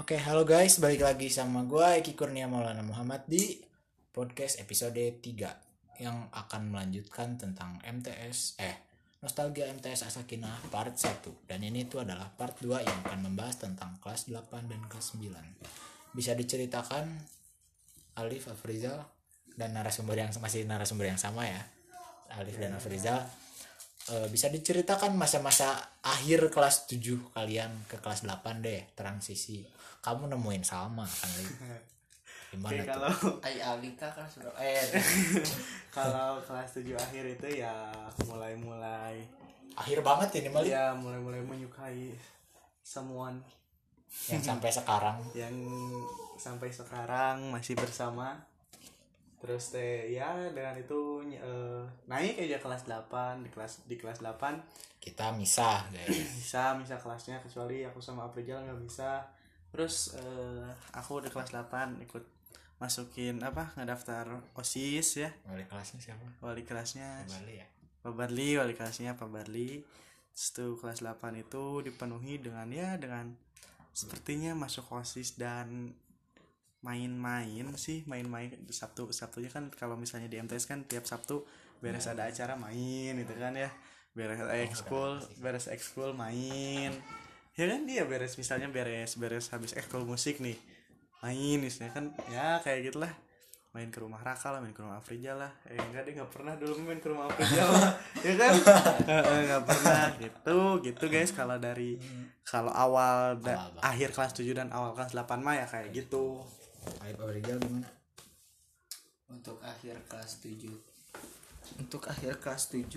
Oke, halo guys, balik lagi sama gue Eki Kurnia Maulana Muhammad di podcast episode 3 yang akan melanjutkan tentang MTS eh Nostalgia MTS Asakina part 1 dan ini itu adalah part 2 yang akan membahas tentang kelas 8 dan kelas 9. Bisa diceritakan Alif Afrizal dan narasumber yang masih narasumber yang sama ya. Alif dan Afrizal Eh, bisa diceritakan masa-masa akhir kelas 7 kalian ke kelas 8 deh transisi kamu nemuin sama kan gimana Oke, tuh? kalau Ay Alika kan sudah eh kalau kelas 7 akhir itu ya mulai-mulai akhir banget ini Malik ya mulai-mulai menyukai someone. Yang sampai sekarang. Yang sampai sekarang masih bersama terus teh ya dengan itu eh, naik aja kelas 8 di kelas di kelas 8 kita misah guys. Bisa bisa kelasnya kecuali aku sama Aprijal nggak bisa terus eh, aku di kelas 8 ikut masukin apa ngedaftar osis ya. Wali kelasnya siapa? Wali kelasnya. Bali ya? Pak Barli wali kelasnya Pak Barli. Tuh kelas 8 itu dipenuhi dengan ya dengan sepertinya masuk osis dan main-main sih main-main. Sabtu Sabtunya kan kalau misalnya di MTS kan tiap Sabtu beres ada acara main gitu kan ya. Beres ekskul beres ekskul main. Ya kan dia beres misalnya beres beres habis ekskul musik nih main misalnya kan ya kayak gitulah. Main ke rumah Raka lah, main ke rumah Afrija lah. Eh enggak deh nggak pernah dulu main ke rumah Afrija lah, ya kan? Nggak pernah. Gitu, gitu guys. Kalau dari kalau awal, Awal akhir kelas 7 dan awal kelas 8 mah ya kayak gitu. Ayo Pak Rizal gimana? Untuk akhir kelas 7 untuk akhir kelas 7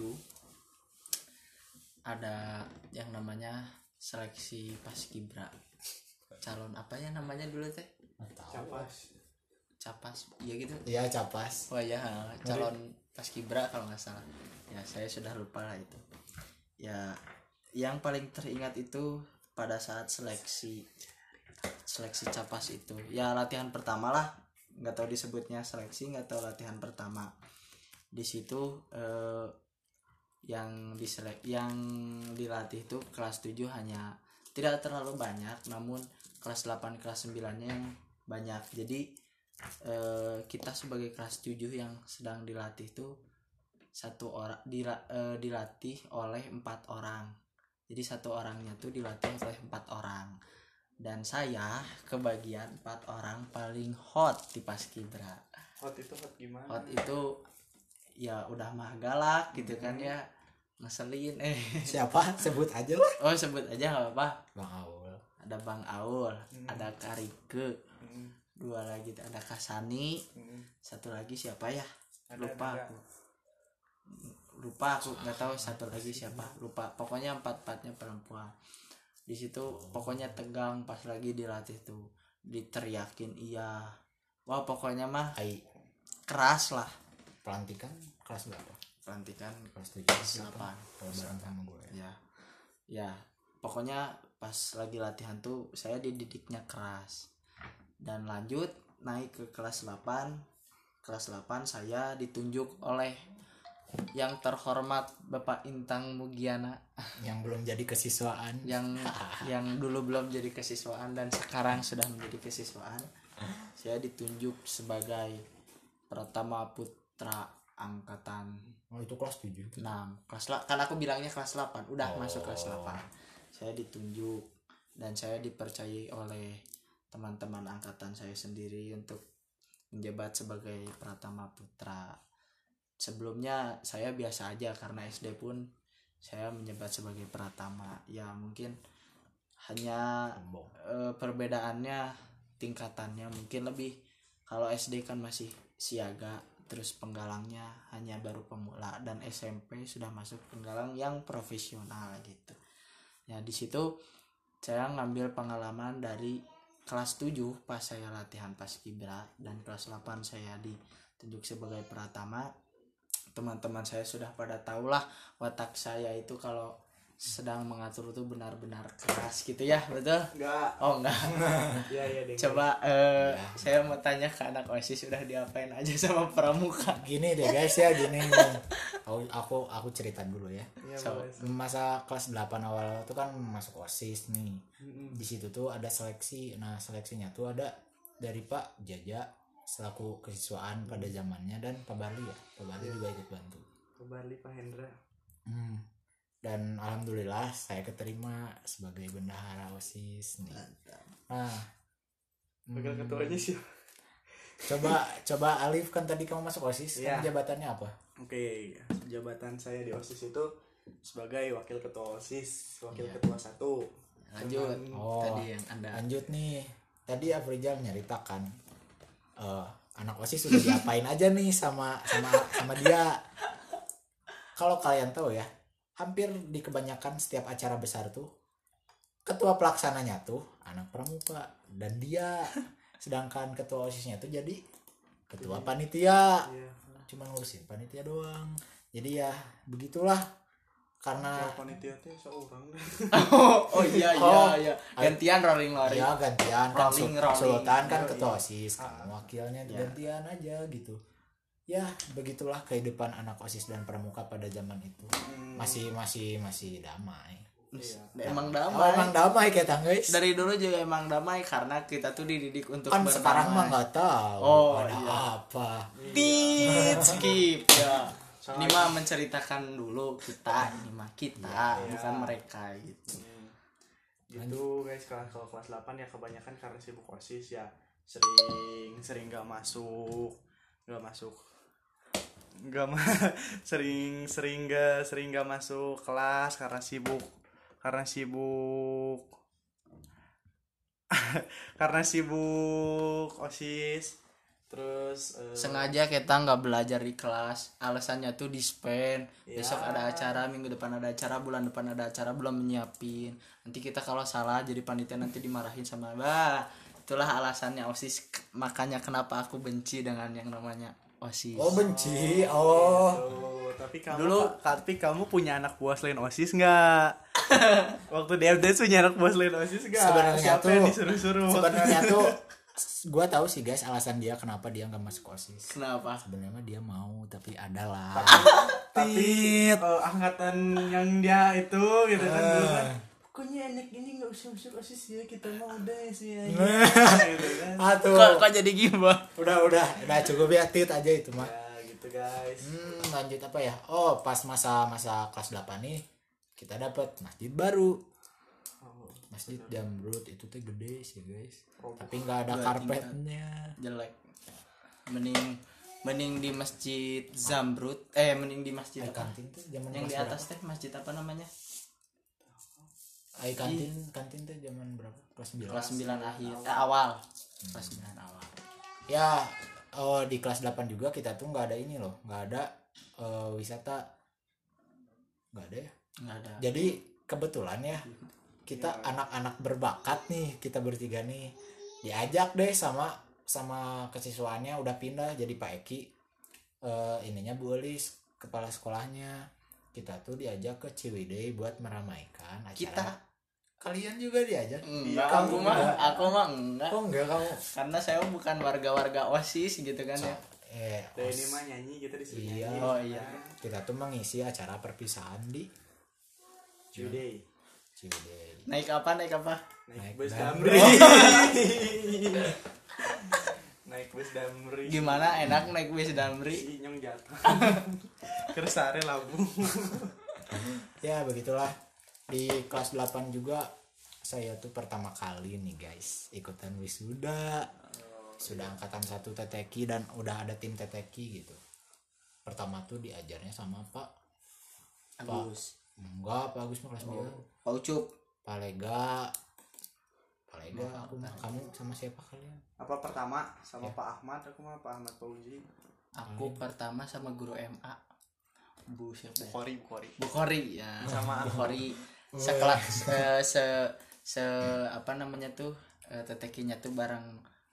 ada yang namanya seleksi paskibra calon apa ya namanya dulu teh? Capas. capas iya gitu? Iya capas. Oh ya calon paskibra kalau nggak salah. Ya saya sudah lupa lah itu. Ya yang paling teringat itu pada saat seleksi seleksi capas itu. Ya latihan pertama lah. Nggak tahu disebutnya seleksi nggak tahu latihan pertama. Di situ eh, yang diselek yang dilatih itu kelas 7 hanya tidak terlalu banyak namun kelas 8 kelas 9 nya yang banyak. Jadi eh, kita sebagai kelas 7 yang sedang dilatih itu satu orang dila- eh, dilatih oleh empat orang. Jadi satu orangnya tuh dilatih oleh empat orang dan saya kebagian empat orang paling hot di paskibra. Hot itu hot gimana? hot itu ya udah mah galak gitu kan ya. Ngeselin eh. Siapa? Sebut aja lah. Oh sebut aja nggak apa Bang Aul. Ada bang Aul Hmm. ada Karike Mm, dua lagi ada Kasani mm. satu lagi siapa ya? Ada- lupa ada. aku. Lupa aku nggak tahu satu lagi siapa. Lupa pokoknya empat empatnya perempuan di situ pokoknya tegang pas lagi dilatih tuh. Diteriakin iya. Wah pokoknya mah Ai. keras lah. Pelantikan kelas berapa pelantikan kelas 7 kelas kelas 8 kalau bareng sama gue ya. ya ya pokoknya pas lagi latihan tuh saya dididiknya keras. Dan lanjut naik ke kelas 8 kelas 8 saya ditunjuk oleh yang terhormat Bapak Intang Mugiana. Yang belum jadi kesiswaan. Yang yang dulu belum jadi kesiswaan dan sekarang sudah menjadi kesiswaan. Saya ditunjuk sebagai Pratama Putra angkatan oh itu kelas 7 6 kelas la- kan aku bilangnya kelas 8 udah Oh. masuk kelas 8 saya ditunjuk dan saya dipercayai oleh teman-teman angkatan saya sendiri untuk menjabat sebagai Pratama Putra sebelumnya saya biasa aja karena SD pun saya menjabat sebagai Pratama. Ya mungkin hanya eh, perbedaannya tingkatannya mungkin lebih kalau SD kan masih siaga terus penggalangnya hanya baru pemula dan SMP sudah masuk penggalang yang profesional gitu. Ya di situ saya ngambil pengalaman dari kelas 7 pas saya latihan paskibra dan kelas 8 saya ditunjuk sebagai pratama teman-teman saya sudah pada tahu lah watak saya itu kalau sedang mengatur tuh benar-benar keras gitu ya betul? Enggak. Oh enggak. Iya iya deh coba eh, saya mau tanya ke anak osis sudah diapain aja sama pramuka? Gini deh guys ya gini nih. aku aku aku cerita dulu ya. Iya So, masa kelas 8 awal itu kan masuk osis nih. Di situ tuh ada seleksi. Nah seleksinya tuh ada dari Pak Jaja selaku kesiswaan pada zamannya dan Pak Barli ya Pak Barli juga ikut bantu ke Bali Pak Hendra Hmm. dan alhamdulillah saya keterima sebagai bendahara osis nih nah Wakil hmm, ketuanya sih coba coba Alif kan tadi kamu masuk osis Iya. kan jabatannya apa Oke, jabatan saya di OSIS itu sebagai wakil ketua OSIS, wakil Iya. ketua satu. lanjut Cuman- Oh. tadi yang anda lanjut nih tadi Afrizal nyeritakan eh anak osis sudah diapain aja nih sama sama sama dia. Kalau kalian tahu ya hampir di kebanyakan setiap acara besar tuh ketua pelaksananya tuh anak pramuka dan dia. Sedangkan ketua osisnya tuh jadi ketua panitia. Iya. cuma ngurusin panitia doang. Jadi ya begitulah karena panitia teh seorang oh, oh iya iya Oh. iya. Gantian rolling rolling ya gantian. Kan Rolling, Sul- rolling. sultan kan ketua osis kamu wakilnya Ya. gantian aja gitu. Ya begitulah kehidupan anak osis dan pramuka pada zaman itu. Hmm, masih masih masih damai. Iya. emang Oh, damai emang damai kita guys. Dari dulu juga emang damai karena kita tuh dididik untuk kan berdamai. sekarang mah nggak tahu Oh, ada iya. apa. Dit, skip ya Sangat- ini mah menceritakan dulu kita ini mah kita Iya. bukan mereka gitu. Hmm. Gitu guys, kalau kalau kelas 8 ya kebanyakan karena sibuk OSIS ya. Sering sering gak masuk, gak masuk. Nggak mah sering sering gak sering gak masuk kelas karena sibuk karena sibuk. Karena sibuk osis terus eh, sengaja kita nggak belajar di kelas alasannya tuh dispen Ya. besok ada acara minggu depan ada acara bulan depan ada acara belum menyiapin nanti kita kalau salah jadi panitia nanti dimarahin sama bah itulah alasannya osis. Makanya kenapa aku benci dengan yang namanya osis. Oh benci? Oh. Oh, tapi kamu Dulu- tapi kamu punya anak buah selain OSIS nggak? Waktu di MTS punya anak buah selain OSIS nggak? Sebenarnya Siapa tuh- disuruh-suruh? sebenarnya tuh gua tahu sih guys alasan dia kenapa dia nggak masuk osis kenapa sebenarnya dia mau tapi ada lah tapi eh, angkatan yang dia itu gitu kan dulu kan. Pokoknya anak ini nggak usah masuk OSIS ya kita mau udah sih ya. Nah. gitu kan. Aduh. kok, kok jadi gimana udah udah udah cukup ya tit aja itu mah Ya gitu guys. hmm, lanjut apa ya oh pas masa masa kelas 8 nih kita dapat masjid baru masjid Jamrut itu tuh gede sih guys. Oh. tapi nggak ada karpetnya. Jelek. Mending mending di masjid Zamrud eh mending di masjid apa? kantin tuh zaman yang di atas teh masjid apa namanya? Ai kantin kantin tuh zaman berapa? Kelas 9 kelas 9 akhir. eh, awal. Kelas 9 awal. Ya oh di kelas 8 juga kita tuh nggak ada ini loh. Nggak ada eh, wisata. Nggak ada ya? Nggak ada. Jadi kebetulan ya kita anak-anak berbakat nih kita bertiga nih. Diajak deh sama sama kesiswaannya udah pindah jadi Pak Eki. Eh, ininya Bu Elis kepala sekolahnya. Kita tuh diajak ke Ciwidey buat meramaikan acara. Kita? kalian juga diajak? Enggak Kamu aku mah? enggak. aku mah enggak. Kok enggak kamu? Karena saya bukan warga-warga osis gitu kan ya. eh os- ini mah nyanyi kita disuruh Iya. nyanyi. Oh, iya. kita tuh mengisi acara perpisahan di. Cuy, Naik apa naik apa? Naik naik bus Damri. Naik bus Damri. gimana? Enak naik bis Damri? Si Inyong jatuh. Kersare labu. ya begitulah. Di kelas 8 juga saya tuh pertama kali nih guys. Ikutan wisuda. Sudah angkatan satu teteki dan udah ada tim teteki gitu. Pertama tuh diajarnya sama Pak Agus enggak Pak Agus mah kelas dia. Pak Ucup. Pak Lega Pak Lega aku mah kamu sama siapa kalian? Apa pertama? Sama Pak Ahmad, aku mah Pak Ahmad Fauzi. aku pertama sama guru MA Bu siapa ya? Bukhari, Bukhari. Bukhari ya. Sama. Bukhari. Sekelas eh, se se apa namanya tuh eh, tetekinya tuh bareng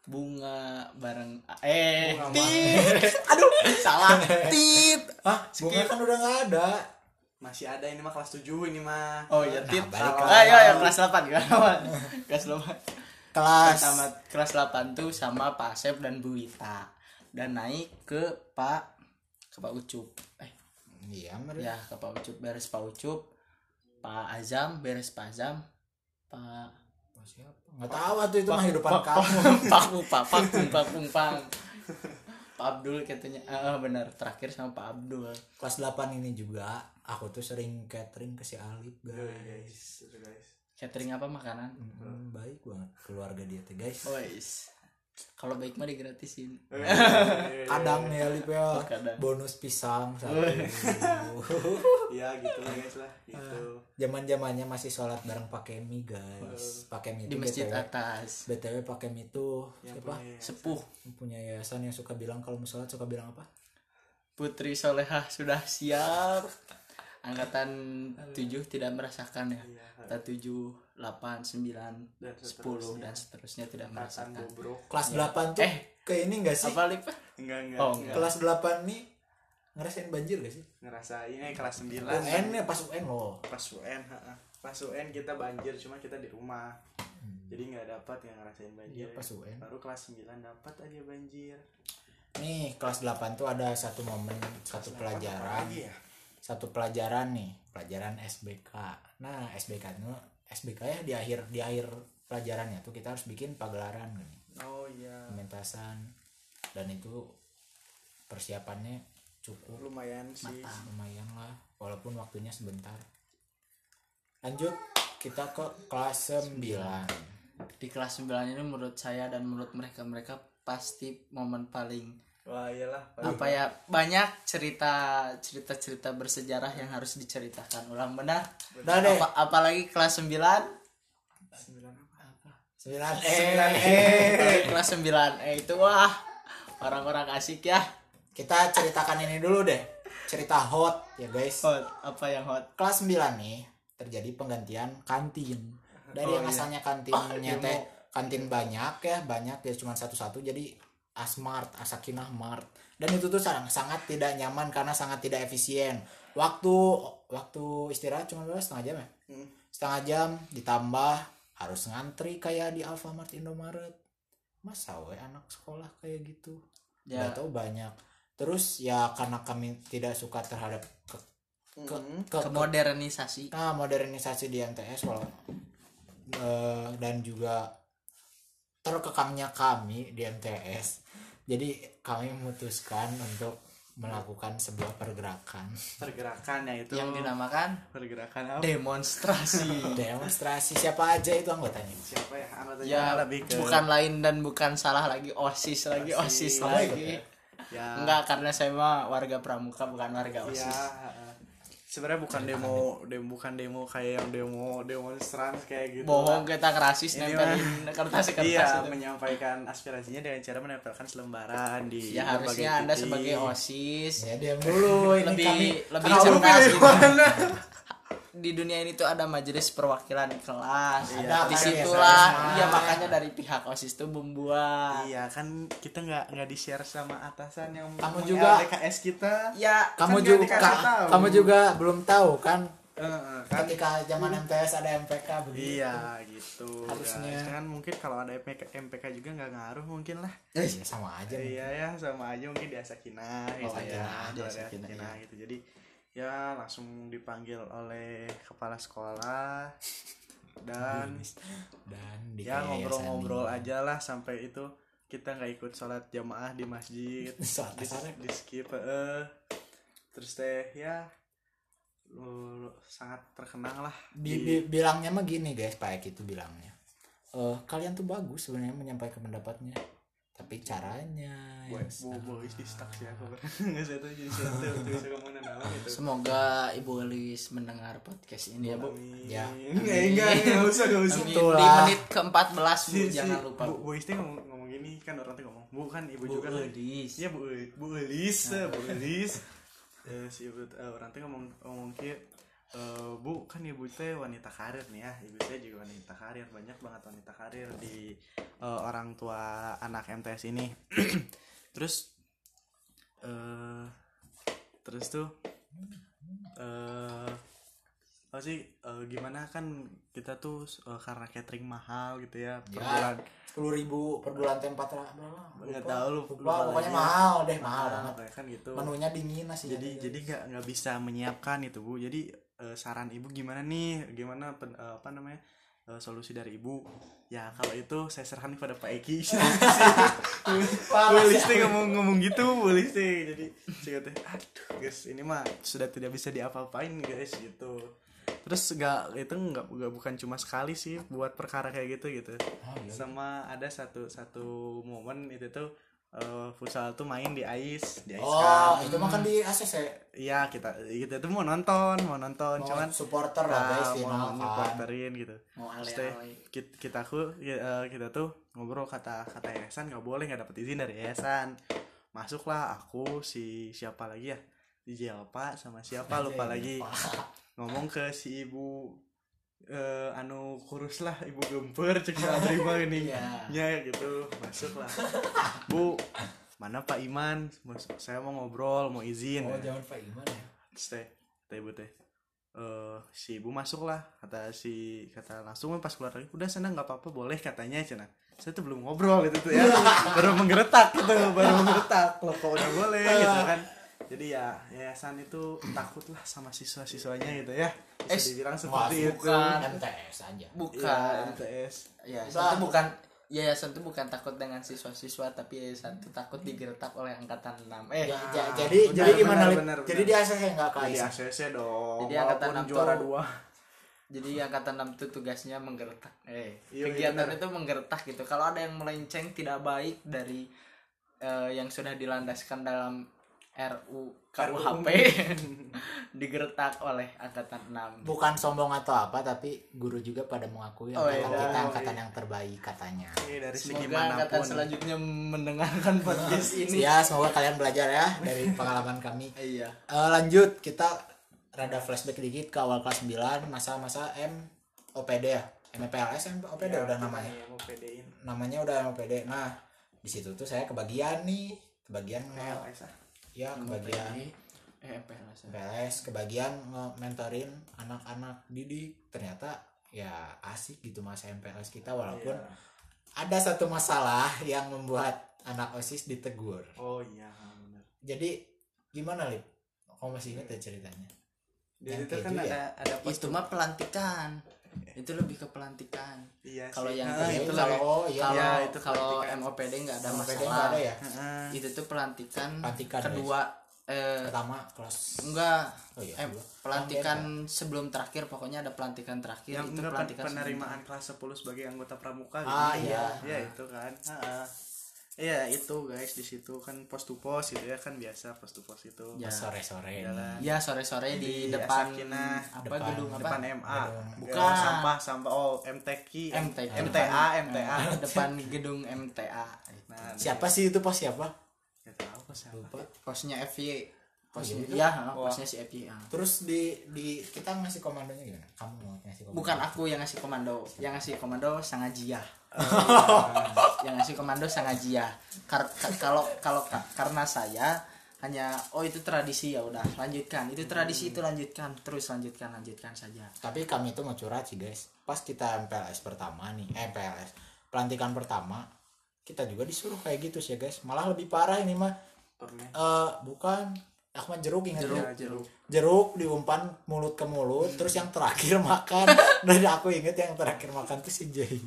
bunga bareng eh Bunga tit. Aduh salah. Tit. Ah bunga kan udah nggak ada masih ada ini mah kelas 7 ini mah oh iya Nah, tit balik ah iya iya kelas 8 kan kelas 8 kelas sama kelas 8 tuh sama Pak Asep dan Bu Wita dan naik ke Pak ke Pak Ucup eh iya mereka ya ke Pak Ucup beres Pak Ucup Pak Azam beres Pak Azam Pak siapa nggak tahu tuh itu mah hidupan Pak kamu Pak Pak Pak Pung Pak Pung Pang Pak Abdul katanya. Ah ah, benar terakhir sama Pak Abdul. Kelas 8 ini juga aku tuh sering catering ke si Alip guys. Guys itu guys. Catering apa makanan? Hmm, baik banget keluarga dia tuh guys. Wais kalau baik mah digratisin. Kadang nih Alip ya. Oh, kadang. bonus pisang satu. Ya gitu lah guys lah. Gitu. zaman zamannya masih sholat bareng pakai mie guys. Pakai mie di masjid BTW, atas btw pakai mie itu yang siapa? punya sepuh. Punya yayasan yang suka bilang kalau mau sholat suka bilang apa? Putri Solehah sudah siap. Angkatan 7 tidak merasakan ya. Iya, kita 7 8 9 dan 10 dan seterusnya tidak merasakan. kelas 8 tuh Eh. ke ini enggak sih? apa lip? Enggak enggak. Oh, enggak. kelas 8 nih ngerasain banjir gak sih? Ngerasain ini kelas 9 UN ya pas UN loh. Pas UN ha-ha. pas UN kita banjir cuma kita di rumah. Jadi nggak dapat yang ngerasain banjir. Iya, pas UN. baru kelas 9 dapat aja banjir. Nih kelas 8 tuh ada satu momen satu pelajaran. lagi ya? Satu pelajaran nih pelajaran SBK nah SBK itu SBK ya di akhir di akhir pelajarannya tuh kita harus bikin pagelaran kan oh iya. Pementasan. Dan itu persiapannya cukup lumayan sih. lumayan lah. Walaupun waktunya sebentar. Lanjut kita ke kelas 9 di kelas 9 ini menurut saya dan menurut mereka mereka pasti momen paling wah iyalah apa ya banyak cerita cerita cerita bersejarah yang harus diceritakan. Ulang benar. Deh Apa- apalagi kelas 9 sembilan apa? 9 eh kelas 9 eh itu wah orang-orang asik ya. Kita ceritakan ini dulu deh cerita hot ya guys. Hot apa yang hot? Kelas 9 nih terjadi penggantian kantin. Dari Oh, yang iya. asalnya kantinnya demo. teh kantin banyak ya banyak ya cuma satu-satu. Jadi asmart asakinah mart dan itu tuh sangat sangat tidak nyaman karena sangat tidak efisien. Waktu waktu istirahat cuma berapa? Setengah jam ya? Hmm. setengah jam ditambah harus ngantri kayak di Alfamart Indomaret. Masa we anak sekolah kayak gitu? Ya. nggak tahu banyak. Terus ya karena kami tidak suka terhadap ke, ke, Hmm. ke- ke- kemodernisasi. Nah modernisasi di MTS kalau eh, dan juga terkekamnya kami di MTS jadi kami memutuskan untuk melakukan sebuah pergerakan. Pergerakan ya itu yang dinamakan pergerakan apa? Demonstrasi. Demonstrasi. Siapa aja itu anggotanya? Siapa ya? Anggotanya ya lebih ke bukan lain dan bukan salah lagi osis lagi Osis. osis, lagi. Ya? ya enggak karena saya mah warga pramuka bukan warga ya osis. ha-ha. Sebenarnya bukan demo demo bukan demo kayak yang demo demonstran kayak gitu bohong kita kerasis Ini nempelin kertas kertas iya itu. menyampaikan aspirasinya dengan cara menempelkan selembaran di ya harusnya anda titik. sebagai osis ya diam dulu ini lebih kami lebih cerdas gitu. di dunia ini tuh ada majelis perwakilan kelas. Ada, kan, di situlah ya, iya makanya dari pihak osis tuh membuat iya kan kita nggak nggak di share sama atasan yang Kamu juga- LDKS kita. Ya kamu Kan juga kamu juga belum tahu kan? Eh, eh, kan. Ketika zaman MTS ada MPK begitu iya gitu. Harusnya. guys. kan mungkin kalau ada MPK, MPK juga nggak ngaruh mungkin lah. Ya sama aja iya ya sama aja mungkin di Asakina gitu Oh, iya, ya di Asakina, Asakina iya. gitu. Jadi ya langsung dipanggil oleh kepala sekolah dan dan di ya ngobrol-ngobrol aja lah sampai itu kita nggak ikut sholat jamaah di masjid. Di, di skip eh. terus teh ya lu, lu sangat terkenang lah Di, bi- bilangnya mah gini guys Pak Eki itu bilangnya. Eh kalian tuh bagus sebenarnya menyampaikan pendapatnya tapi caranya Bu, yang bu, bu, sih aku. Nggak saya jadi bisa semoga ibu Elis mendengar podcast ini ya bu. Ya. enggak enggak enggak usah enggak usah. Di menit ke-14 bu si, si, jangan lupa bu, bu. Isti ngomong, ngomong gini kan orang tuh ngomong bu kan ibu, Bu juga kan. Elis. iya bu bu Elis bu Elis. Eh, si ibu eh, orang tuh ngomong ngomong kia eh, bu kan ibu teh wanita karir nih ya. Ibu saya juga wanita karir. Banyak banget wanita karir di eh, orang tua anak MTS ini. Terus eh terus tuh eh apa sih eh, gimana kan kita tuh eh, karena catering mahal gitu ya per Ya. bulan. sepuluh ribu per bulan teh empat ratus berapa? Nggak tahu, lu- lupa, pokoknya lagi. mahal deh mahal Nah, banget. kan gitu. Menunya dingin nasinya jadi jadi nggak nggak bisa menyiapkan itu bu. Jadi eh, saran ibu gimana nih? Gimana pen- eh, apa namanya eh, solusi dari ibu? Ya kalau itu saya serahkan kepada Pak Eki. Boleh sih. ngomong ngomong gitu boleh sih jadi saya kata aduh guys ini mah sudah tidak bisa diapa-apain guys gitu. Terus nggak itu nggak nggak bukan cuma sekali sih buat perkara kayak gitu gitu. Oh, iya. sama ada satu satu momen itu tuh eh, futsal tuh main di ais di ais oh kan. itu mah kan di ACC Iya kita kita tuh mau nonton mau nonton. Mau cuman supporter lah guys mau nyupporterin gitu. Mau ale-ale kita, kita aku ya, eh, kita tuh ngobrol kata kata yayasan nggak boleh nggak dapet izin dari yayasan. Masuklah aku si siapa lagi ya? Di Jelpa sama siapa lupa lagi. Ngomong ke si ibu eh anu kurus lah ibu gemper cek nggak terima ini. Iya. ya gitu masuk lah. Bu mana Pak Iman? Saya mau ngobrol mau izin. Oh jangan Pak Iman ya? Teh teh ibu teh eh si ibu masuk lah kata si kata langsung pas keluar lagi udah sana nggak apa-apa boleh katanya cina. Saya tuh belum ngobrol gitu tuh ya baru menggeretak gitu baru menggeretak loh kok udah boleh? gitu kan jadi ya yayasan itu takut lah sama siswa-siswanya gitu ya. Bisa Eh, dibilang Wah, seperti itu. Bukan. MTS aja. Ya bukan MTS yayasan itu bukan yayasan itu bukan takut dengan siswa-siswa tapi yayasan itu takut digertak oleh angkatan 6 eh Ya, ja- jadi benar, jadi gimana benar, benar, jadi di ACC nggak ke di ACC dong Jadi angkatan walaupun enam juara tuh- dua. Jadi angkatan 6 itu tugasnya menggertak eh Iya, kegiatan benar. itu menggertak gitu. Kalau ada yang melenceng tidak baik dari eh, yang sudah dilandaskan dalam RU KUHP digertak oleh angkatan 6 bukan sombong atau apa tapi guru juga pada mengakui Oh, angkatan iya. kita Oh, angkatan iya. yang terbaik katanya. Ini dari segi semoga angkatan selanjutnya mendengarkan podcast ini. Ya semoga kalian belajar ya dari pengalaman kami. Iya. Eh, lanjut kita rada flashback dikit ke awal kelas 9 masa-masa M OPD ya. MPLS M OPD Ya, udah namanya. namanya udah MOPD nah di situ tuh saya kebagian nih kebagian PLS. Ya kebagian. eh PLS ya. MPLS kebagian nge-mentorin anak-anak didik. Ternyata ya asik gitu masa MPLS kita walaupun Iya. ada satu masalah yang membuat anak OSIS ditegur. Oh iya benar jadi gimana lip? Kamu masih ingat ya ceritanya? Jadi itu kan ya? ada ada itu mah pelantikan itu lebih ke pelantikan. Iya kalau yang Nah, itu kalau oh iya kalau Ya, itu kalau. MOPD nggak ada MOPD masalah. Ada ya? Itu tuh pelantikan, Pelantikan, kedua eh pertama kelas enggak. Oh iya. Eh, pelantikan sebelum terakhir pokoknya ada pelantikan terakhir. Yang itu pelantikan pen- penerimaan kelas 10 sebagai anggota pramuka Ah, gitu. iya. ya itu kan. Heeh. Iya itu guys di situ kan pos to pos gitu ya kan biasa pos to pos itu. Ya. sore sore Jalan. ya sore sore di, Di depan Asakina. apa Depan- gedung apa? Depan MA Gedung. Bukan. Ya, sampah sampah. Oh MTQ MTQ. MTA MTA depan gedung MTA nah siapa sih itu pos siapa? Nggak tahu kok siapa. Lupa. Posnya FY posnya iya? ya Wah. posnya si FY ah. terus di di kita ngasih komandonya gimana? Kamu mau ngasih komando bukan aku yang ngasih komando. Yang ngasih komando Sangajia. Yang ngasih komando Sangajia. Kar- ka- kalau kalau ka- karena saya hanya oh itu tradisi ya udah lanjutkan. Itu tradisi itu lanjutkan. Terus lanjutkan lanjutkan saja. Tapi kami itu mau curhat sih guys. Pas kita MPLS pertama nih eh, MPLS pelantikan pertama kita juga disuruh kayak gitu sih ya guys. Malah lebih parah ini mah. Eh bukan aku mah jeruk ingat jeruk jeruk. Jeruk jeruk diumpan mulut ke mulut terus yang terakhir makan. Dari aku inget yang terakhir makan tuh si Jain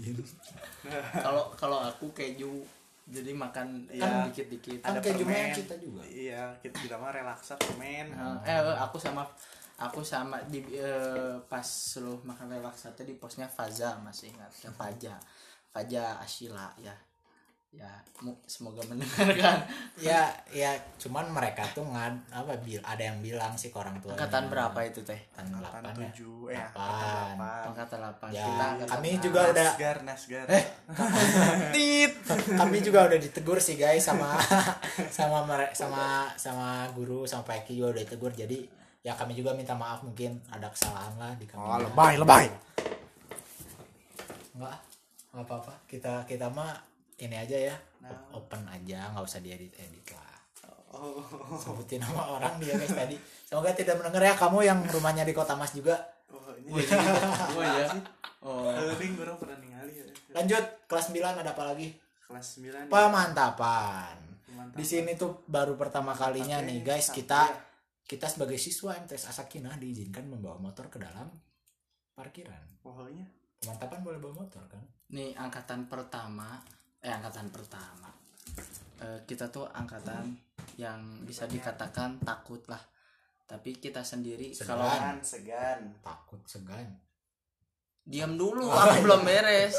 kalau kalau aku keju jadi makan Iya. kan dikit dikit kan Ada keju permen. kita juga. Iya kita kita mah relaksa permen. Eh eh, aku sama aku sama di eh, pas lu makan relaksate di posnya Faza masih ingat. Ya Faja. Faja Ashila ya ya semoga mendengarkan. Ya ya cuman mereka tuh ngad apa bil ada yang bilang sih ke orang tua angkatan berapa itu teh? Angkatan delapan ya? 87 eh Delapan. angkatan angkatan 8 Ya, kita kami juga udah Nasgar Nasgar. Eh, tit. Kami juga udah ditegur sih guys sama sama mere- sama sama guru sama Pak Eki juga udah ditegur. Jadi ya kami juga minta maaf mungkin ada kesalahan lah di kami. Oh lebay lebay. Enggak nggak apa-apa. Kita kita mah ini aja ya Nah. open aja nggak usah diedit edit lah. Oh. Sebutin nama orang dia guys tadi. Semoga tidak mendengar ya kamu yang rumahnya di kota mas juga. Oh ini oh iya oh. Eh, ini orang pernah ningali ya. Lanjut kelas 9 ada apa lagi? Kelas 9 pemantapan. Pemantapan. di sini tuh baru pertama kalinya Tapi nih guys tapi kita ya, kita sebagai siswa MTS Asakina diizinkan membawa motor ke dalam parkiran. Pokoknya pemantapan boleh bawa motor kan? Nih angkatan pertama eh angkatan pertama. Eh, kita tuh angkatan yang bisa dikatakan takut lah. Tapi kita sendiri Segan. kalau segan segan. Takut segan. Diam dulu aku belum beres.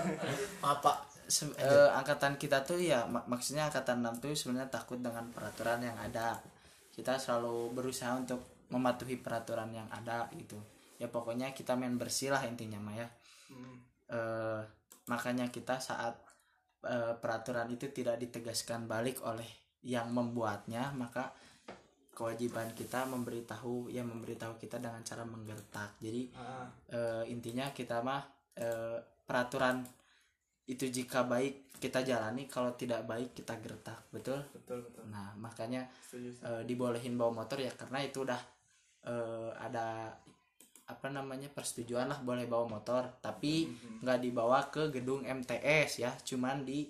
Apa Se- eh, angkatan kita tuh ya mak- maksudnya angkatan 6 tuh sebenarnya takut dengan peraturan yang ada. Kita selalu berusaha untuk mematuhi peraturan yang ada gitu. Ya pokoknya kita main bersih lah intinya mah ya Hmm. Eh, makanya kita saat eh, peraturan itu tidak ditegaskan balik oleh yang membuatnya maka kewajiban kita memberitahu ya memberitahu kita dengan cara menggertak. Jadi Ah, eh, intinya kita mah eh, peraturan itu jika baik kita jalani kalau tidak baik kita gertak. Betul? Betul betul. Nah makanya setuju setuju. eh, dibolehin bawa motor ya karena itu udah eh, ada apa namanya persetujuan lah boleh bawa motor. Tapi nggak dibawa ke gedung MTS ya cuman di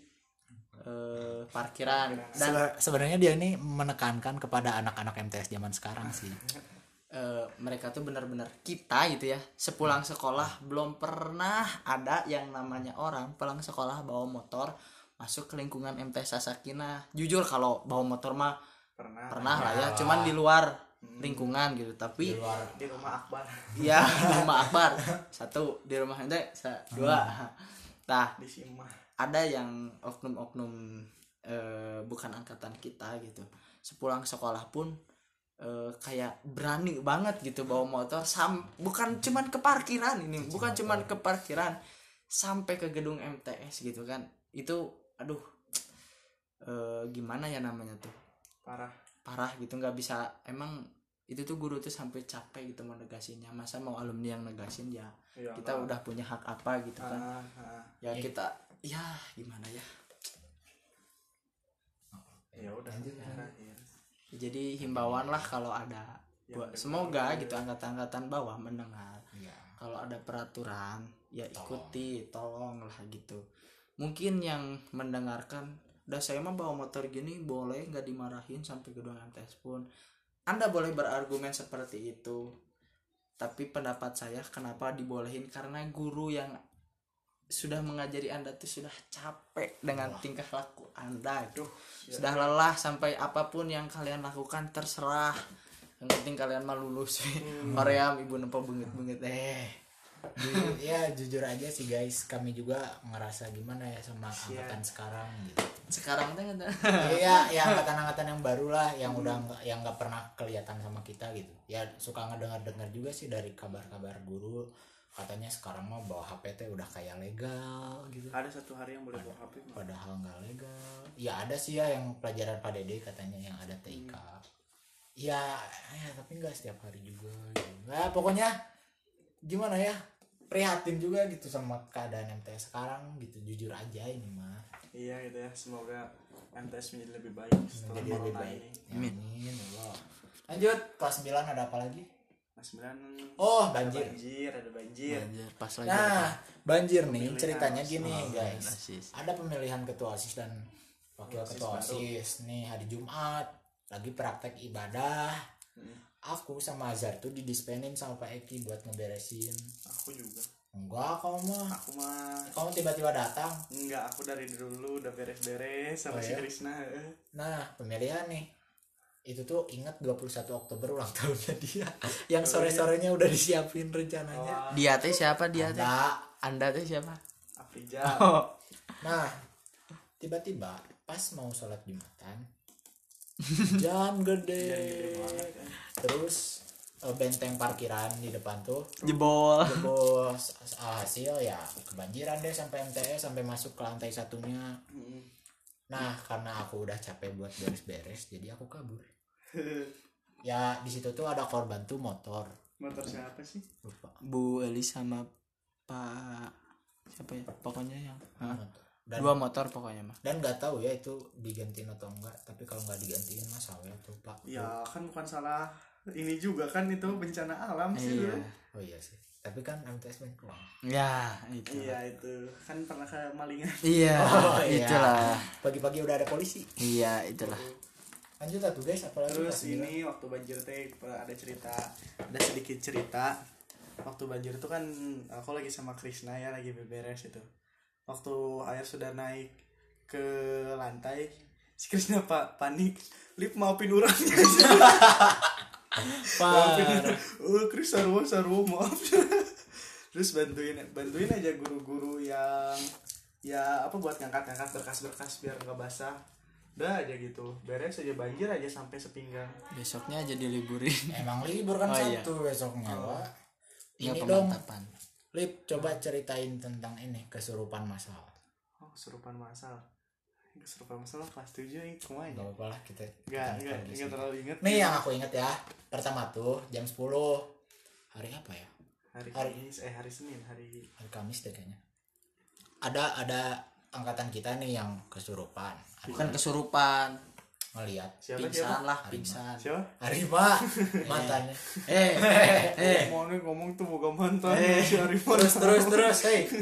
eh, parkiran. Dan Sebe- sebenarnya dia ini menekankan kepada anak-anak MTS zaman sekarang sih. Eh, mereka tuh benar-benar kita gitu ya sepulang sekolah belum pernah ada yang namanya orang pulang sekolah bawa motor masuk ke lingkungan MTS Sasakina. Jujur kalau bawa motor mah pernah. pernah lah ya cuman di luar lingkungan gitu tapi di luar. Di rumah Akbar. Ya di rumah Akbar. Satu di rumah ente dua. Nah di Sima ada yang oknum-oknum eh, bukan angkatan kita gitu. Sepulang sekolah pun eh, kayak berani banget gitu bawa motor sam bukan cuman ke parkiran ini bukan cuman ke parkiran sampai ke gedung MTS gitu kan. Itu aduh eh, gimana ya namanya tuh? Parah parah gitu nggak bisa emang itu tuh guru tuh sampai capek gitu mau negasinya masa mau alumni yang negasin ya Iya, kita enggak. udah punya hak apa gitu kan. Ah, ah. ya kita ya gimana ya? Ya udah. Lanjut, terakhir. jadi himbauan lah kalau ada Yang buat semoga gitu angkatan-angkatan bawah mendengar. Iya. kalau ada peraturan ya ikuti tolong lah gitu. Mungkin yang mendengarkan udah saya mah bawa motor gini boleh nggak dimarahin sampai gedung MTS pun. Anda boleh berargumen seperti itu tapi pendapat saya kenapa dibolehin? Karena guru yang sudah mengajari anda tuh sudah capek dengan tingkah laku anda. Aduh, ya. sudah lelah sampai apa pun yang kalian lakukan terserah. Yang penting kalian mah lulus. Korea ibu nempo bengit-bengit eh ya jujur aja sih guys. Kami juga ngerasa gimana ya sama angkatan sekarang gitu. Sekarang ada. iya ya angkatan-angkatan yang baru lah yang udah nggak yang nggak pernah kelihatan sama kita gitu. Ya suka ngedengar-dengar juga sih dari kabar-kabar guru. Katanya sekarang mah bawa HP teh udah kayak legal gitu. Ada satu hari yang boleh bawa HP mah. padahal nggak? legal. Ya ada sih ya yang pelajaran Pak Dede katanya yang ada TIK ya, ya tapi nggak setiap hari juga gitu. nah pokoknya gimana ya prihatin juga gitu sama keadaan MTS sekarang gitu jujur aja ini mah. Iya gitu ya semoga MTS menjadi lebih baik setelah menjadi lebih baik. ini. Amin ya Allah. lanjut kelas 9 ada apa lagi? Mas Milan oh ada banjir. banjir ada banjir. Anjir, pas lagi nah banjir nih ceritanya OSIS. gini Oh, guys. OSIS. ada pemilihan ketua osis dan wakil OSIS ketua baru. osis nih hari Jumat. Lagi praktek ibadah. Hmm, aku sama Azhar tuh didispenin sama Pak Eki buat ngeberesin. Aku juga. Enggak kamu mah. Aku mah. Kamu tiba-tiba datang. Enggak aku dari dulu udah beres-beres Oh, sama si ya? Krisna nah pemilihan nih. Itu tuh ingat 21 Oktober ulang tahunnya dia. Yang sore-sorenya udah disiapin rencananya. Wah, dia teh siapa? Dia teh? Ada. anda teh siapa? Afrijal oh. Nah, tiba-tiba pas mau sholat jumatan, jam gede, Jangan gede banget kan. Terus eh, benteng parkiran di depan tuh jebol jebol hasil ya kebanjiran deh sampai MTS sampai masuk ke lantai satunya. Hmm. Nah, karena aku udah capek buat beres-beres, jadi aku kabur. Ya di situ tuh ada korban tuh motor, motor siapa sih lupa. Bu Eli sama Pak siapa ya pokoknya yang Hah? Dan dua motor pokoknya mah dan nggak tahu ya itu digantiin atau enggak tapi kalau nggak digantiin mas salah tuh pak. Ya kan bukan salah ini juga kan itu bencana alam sih iya. Oh iya sih. Tapi kan MTS main uang. Ya itu. Iya itu. Kan pernah kemalingan iya Oh, iya. itulah. Pagi-pagi udah ada polisi. Iya itulah. Lanjut tuh guys apalagi terus ini waktu banjir teh ada cerita ada sedikit cerita. Waktu banjir itu kan aku lagi sama Krisna ya lagi beberes itu waktu air sudah naik ke lantai si Krisna pak panik lip maafin orangnya maafin Parah. oh Kris sarwo sarwo maaf. Terus bantuin bantuin aja guru-guru yang ya apa buat ngangkat-ngangkat berkas-berkas biar nggak basah. Udah aja gitu. Beres aja banjir aja sampai sepinggang. Besoknya jadi liburin emang libur kan Oh, iya. Sabtu besoknya Pak. Iya ini dong. pemantapan Lip coba ceritain tentang ini kesurupan masal oh kesurupan masal kesurupan masal kelas tujuh ini ke mana nggak apa-apa lah kita di nggak sini. terlalu inget nih yang aku inget ya pertama tuh jam 10 hari apa ya? Hari hari- Kamis eh hari Senin hari hari Kamis deh kayaknya. Ada ada angkatan kita nih yang kesurupan. Bukan kesurupan ngelihat siapa pingsan siapa lah pingsan. Siapa? Arima matanya. Eh eh ngomongnya ngomong tuh bukan mantan Eh. si Arifan terus terus terus hey.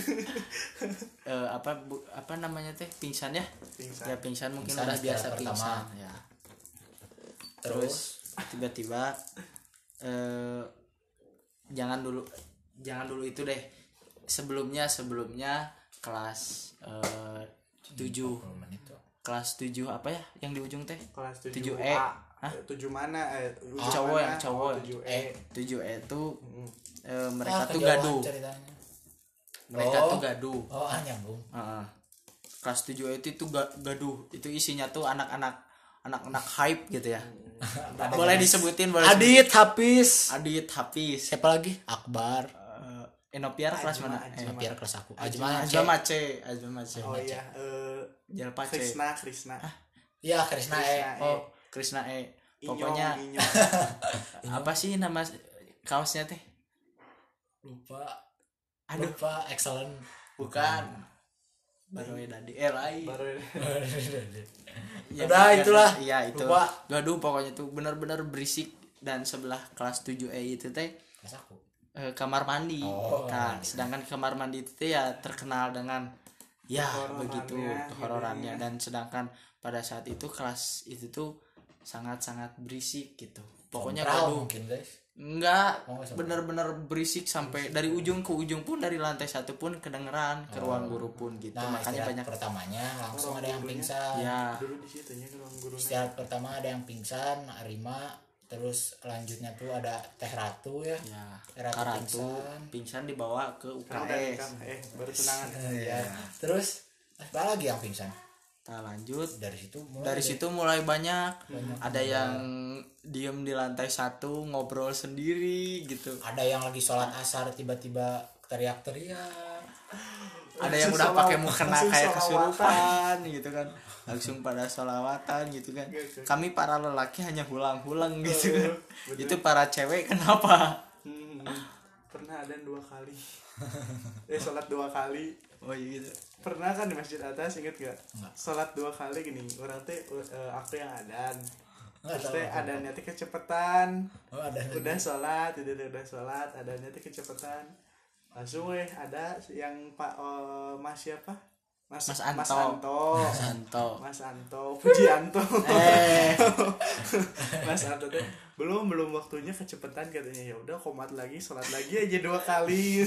Eh, apa bu- apa namanya teh? Pingsan ya? Pingsan. Ya pingsan mungkin Pingsan udah biasa pertama. pingsan ya. Terus? Tiba-tiba eh jangan dulu jangan dulu itu deh. Sebelumnya sebelumnya kelas eh, tujuh. 10 menit tuh kelas tujuh apa ya? Yang di ujung teh? Kelas Tujuh 7 E. A Hah? tujuh mana? Eh ujung Cowok mana? yang cowok. oh, tujuh E. Tujuh e itu Mm. eh, mereka Ah, tuh gaduh. ceritanya. Mereka Oh. tuh gaduh. Oh ah nyambung. Heeh. kelas 7 itu itu ga- gaduh. Itu isinya tuh anak-anak anak-anak hype gitu ya. Boleh disebutin boleh Adit Hafiz. Adit Hafiz. Siapa lagi? Akbar. Eh, Enopiar kelas mana? Biar kelas aku. Ajma Ajma Ajma Mace Ajma Mace oh iya eh Jalpa C Krisna Krisna. Iya Krisna E. Krisna E. oh Krisna E. Pokoknya Inyong. apa sih nama kaosnya teh? Lupa. Aduh. Lupa excellent. Bukan. Baru tadi eh lain. Baru Ya, Udah, ya, itulah. iya itu. Lupa. gaduh pokoknya tuh benar-benar berisik dan sebelah kelas 7 E itu teh. Kelas aku eh, kamar mandi. Oh, nah, sedangkan kamar mandi itu ya terkenal dengan ya begitu gitu kehororannya ya. dan sedangkan pada saat itu kelas itu tuh sangat-sangat berisik gitu. Pokoknya gaduh. mungkin guys Enggak, Oh, bener-bener berisik sampai dari ujung ke ujung pun dari lantai satu pun kedengeran ke ruang guru pun gitu. Oh. nah Makanya banyak pertamanya langsung ada yang pingsan ya dulu di situ nya ruang guru istirahat pertama ada yang pingsan Arima terus lanjutnya tuh ada Teh Ratu ya. Ya Teh Ratu Karatu pingsan. pingsan dibawa ke UKS. eh baru tunangan. Iya. terus apa lagi yang pingsan? Nah, lanjut. Dari situ mulai dari deh. situ mulai banyak. Ada yang diem di lantai satu ngobrol sendiri gitu. Ada yang lagi sholat asar tiba-tiba teriak-teriak ada yang udah pakai mukena kayak kesurupan gitu kan. Langsung pada sholawatan gitu kan. Kami para lelaki hanya hulang-hulang gitu kan. itu para cewek kenapa? Hmm, pernah ada dua kali. Eh sholat dua kali. Oh iya gitu. Pernah kan di masjid atas inget gak Enggak. sholat dua kali gini orang teh eh, aku yang adan Nggak terus tahu teh adannya teh kecepatan oh ada udah sholat teh udah sholat adannya teh kecepatan langsung weh ada yang pak eh, mas siapa? Mas Mas mas Anto. Anto. Mas Anto. Mas Anto Pujianto eh. Mas Anto teh belum belum waktunya kecepatan katanya. Ya udah komat lagi sholat lagi aja dua kali.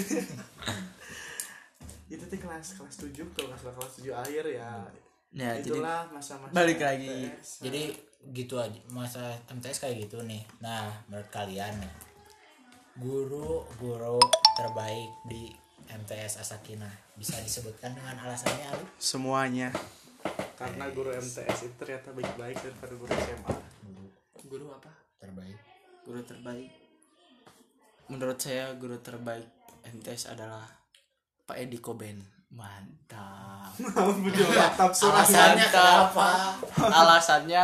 Itu teh kelas kelas tujuh tuh kelas kelas tujuh akhir ya. Ya itulah masa-masa balik lagi. MTS. jadi gitu aja masa MTS kayak gitu nih. Nah menurut kalian nih guru guru terbaik di MTS Asakina. Bisa disebutkan dengan alasannya Ali? semuanya. Karena guru MTS itu ternyata baik-baik daripada guru SMA guru guru apa? Terbaik. Guru terbaik. Menurut saya guru terbaik MTS adalah Pak Edi Koben mantap. Alasannya kenapa? Alasannya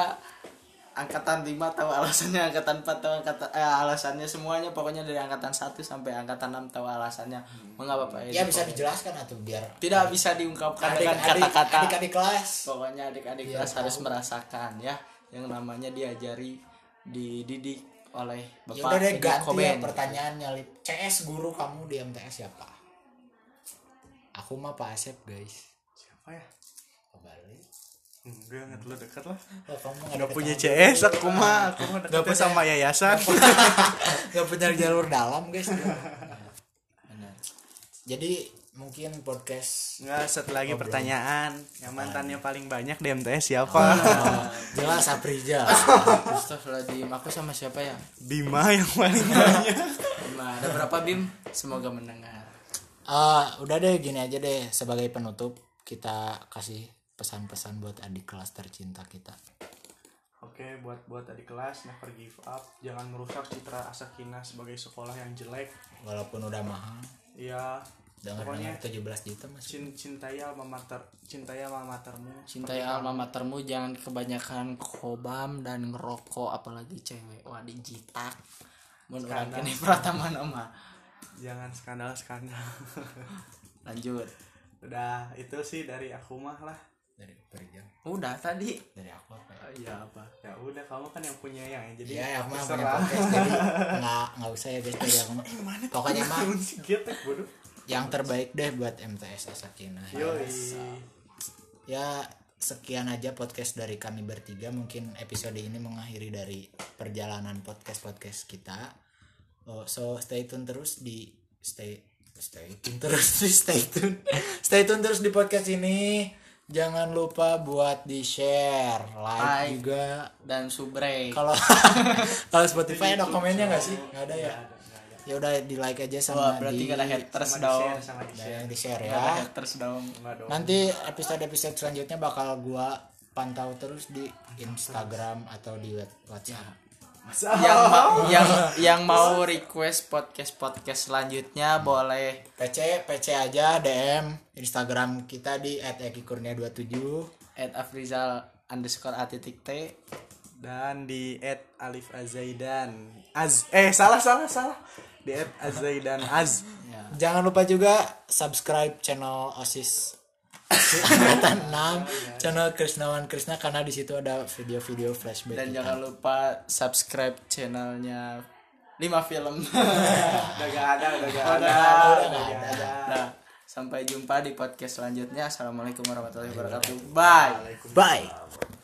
angkatan 5 tahu alasannya angkatan 4 tahu angkatan eh, alasannya semuanya pokoknya dari angkatan 1 sampai angkatan 6 tahu alasannya mengapa Pak ya Edi? bisa dijelaskan atau biar tidak bisa diungkapkan dengan adik-adik kata-kata adik-adik kelas pokoknya adik-adik Biar kelas harus tahu. merasakan ya yang namanya diajari dididik oleh ya Bapak udah deh ganti ya Koben. pertanyaannya Lip. CS guru kamu di MTS siapa aku mah Pak Asep guys siapa ya enggak nggak terlalu dekat lah. Oh, kamu nggak nggak ada punya. CS aku mah. Aku mah deketnya punya- sama yayasan. Nggak punya jalur dalam guys Benar. jadi mungkin podcast nggak satu lagi Ngobrol. pertanyaan. Yang mantannya paling banyak di MTS siapa? Oh, jelas Aprija. Astagfirullahaladzim. Aku sama siapa ya? Bima yang paling banyak. Bima. Ada berapa Bim? Semoga mendengar. Ah, udah deh gini aja deh. Sebagai penutup kita kasih pesan-pesan buat adik kelas tercinta kita Oke, buat buat adik kelas never give up, jangan merusak citra Asakina sebagai sekolah yang jelek. walaupun udah mahal Ya, dengar pokoknya dengar 17 juta mas cin cintai alma mater, cintai alma matermu. cintai alma matermu jangan kebanyakan kobam dan ngerokok apalagi cewek wah dijitak Skandal. kene pratama nama Jangan skandal skandal. lanjut Udah, itu sih dari aku mah lah. Dari Aprija udah tadi dari aku apa ya? iya apa Ya udah, kamu kan yang punya yang ya, jadi Iya, aku mah punya podcast jadi nggak nggak usah ya guys dari aku mah. Pokoknya mah yang terbaik deh buat MTS Asakina. Yoi. Ya sekian aja podcast dari kami bertiga. Mungkin episode ini mengakhiri dari perjalanan podcast podcast kita. Oh, so stay tune terus di stay stay tune terus di stay tune stay tune terus di podcast ini. Jangan lupa buat di share, like, Like. juga. dan subrek Kalau kalau Spotify ada komennya nggak sih? Nggak ada ya. Ya udah di like aja wah sama berarti di ada haters Sama dong sama yang di share Nggak ada ya. haters dong. Nanti episode-episode selanjutnya bakal gua pantau terus di Instagram atau di WhatsApp. Yang ma- yang yang mau request podcast podcast selanjutnya boleh. PC PC aja DM Instagram kita di @ekikurnia27. at afrizal underscore a titik t. Dan di at Alif Azaidan Az eh salah salah salah. Di at Azaidan Az. Ya. Jangan lupa juga subscribe channel OSIS Angkatan 6 channel Krisnawan Krisna karena di situ ada video-video flashback dan kita. jangan lupa subscribe channelnya 5 film. Udah gak ada udah gak ada. Udah udah gak ada. Nah sampai jumpa di podcast selanjutnya. Assalamualaikum warahmatullahi wabarakatuh. Bye. Bye.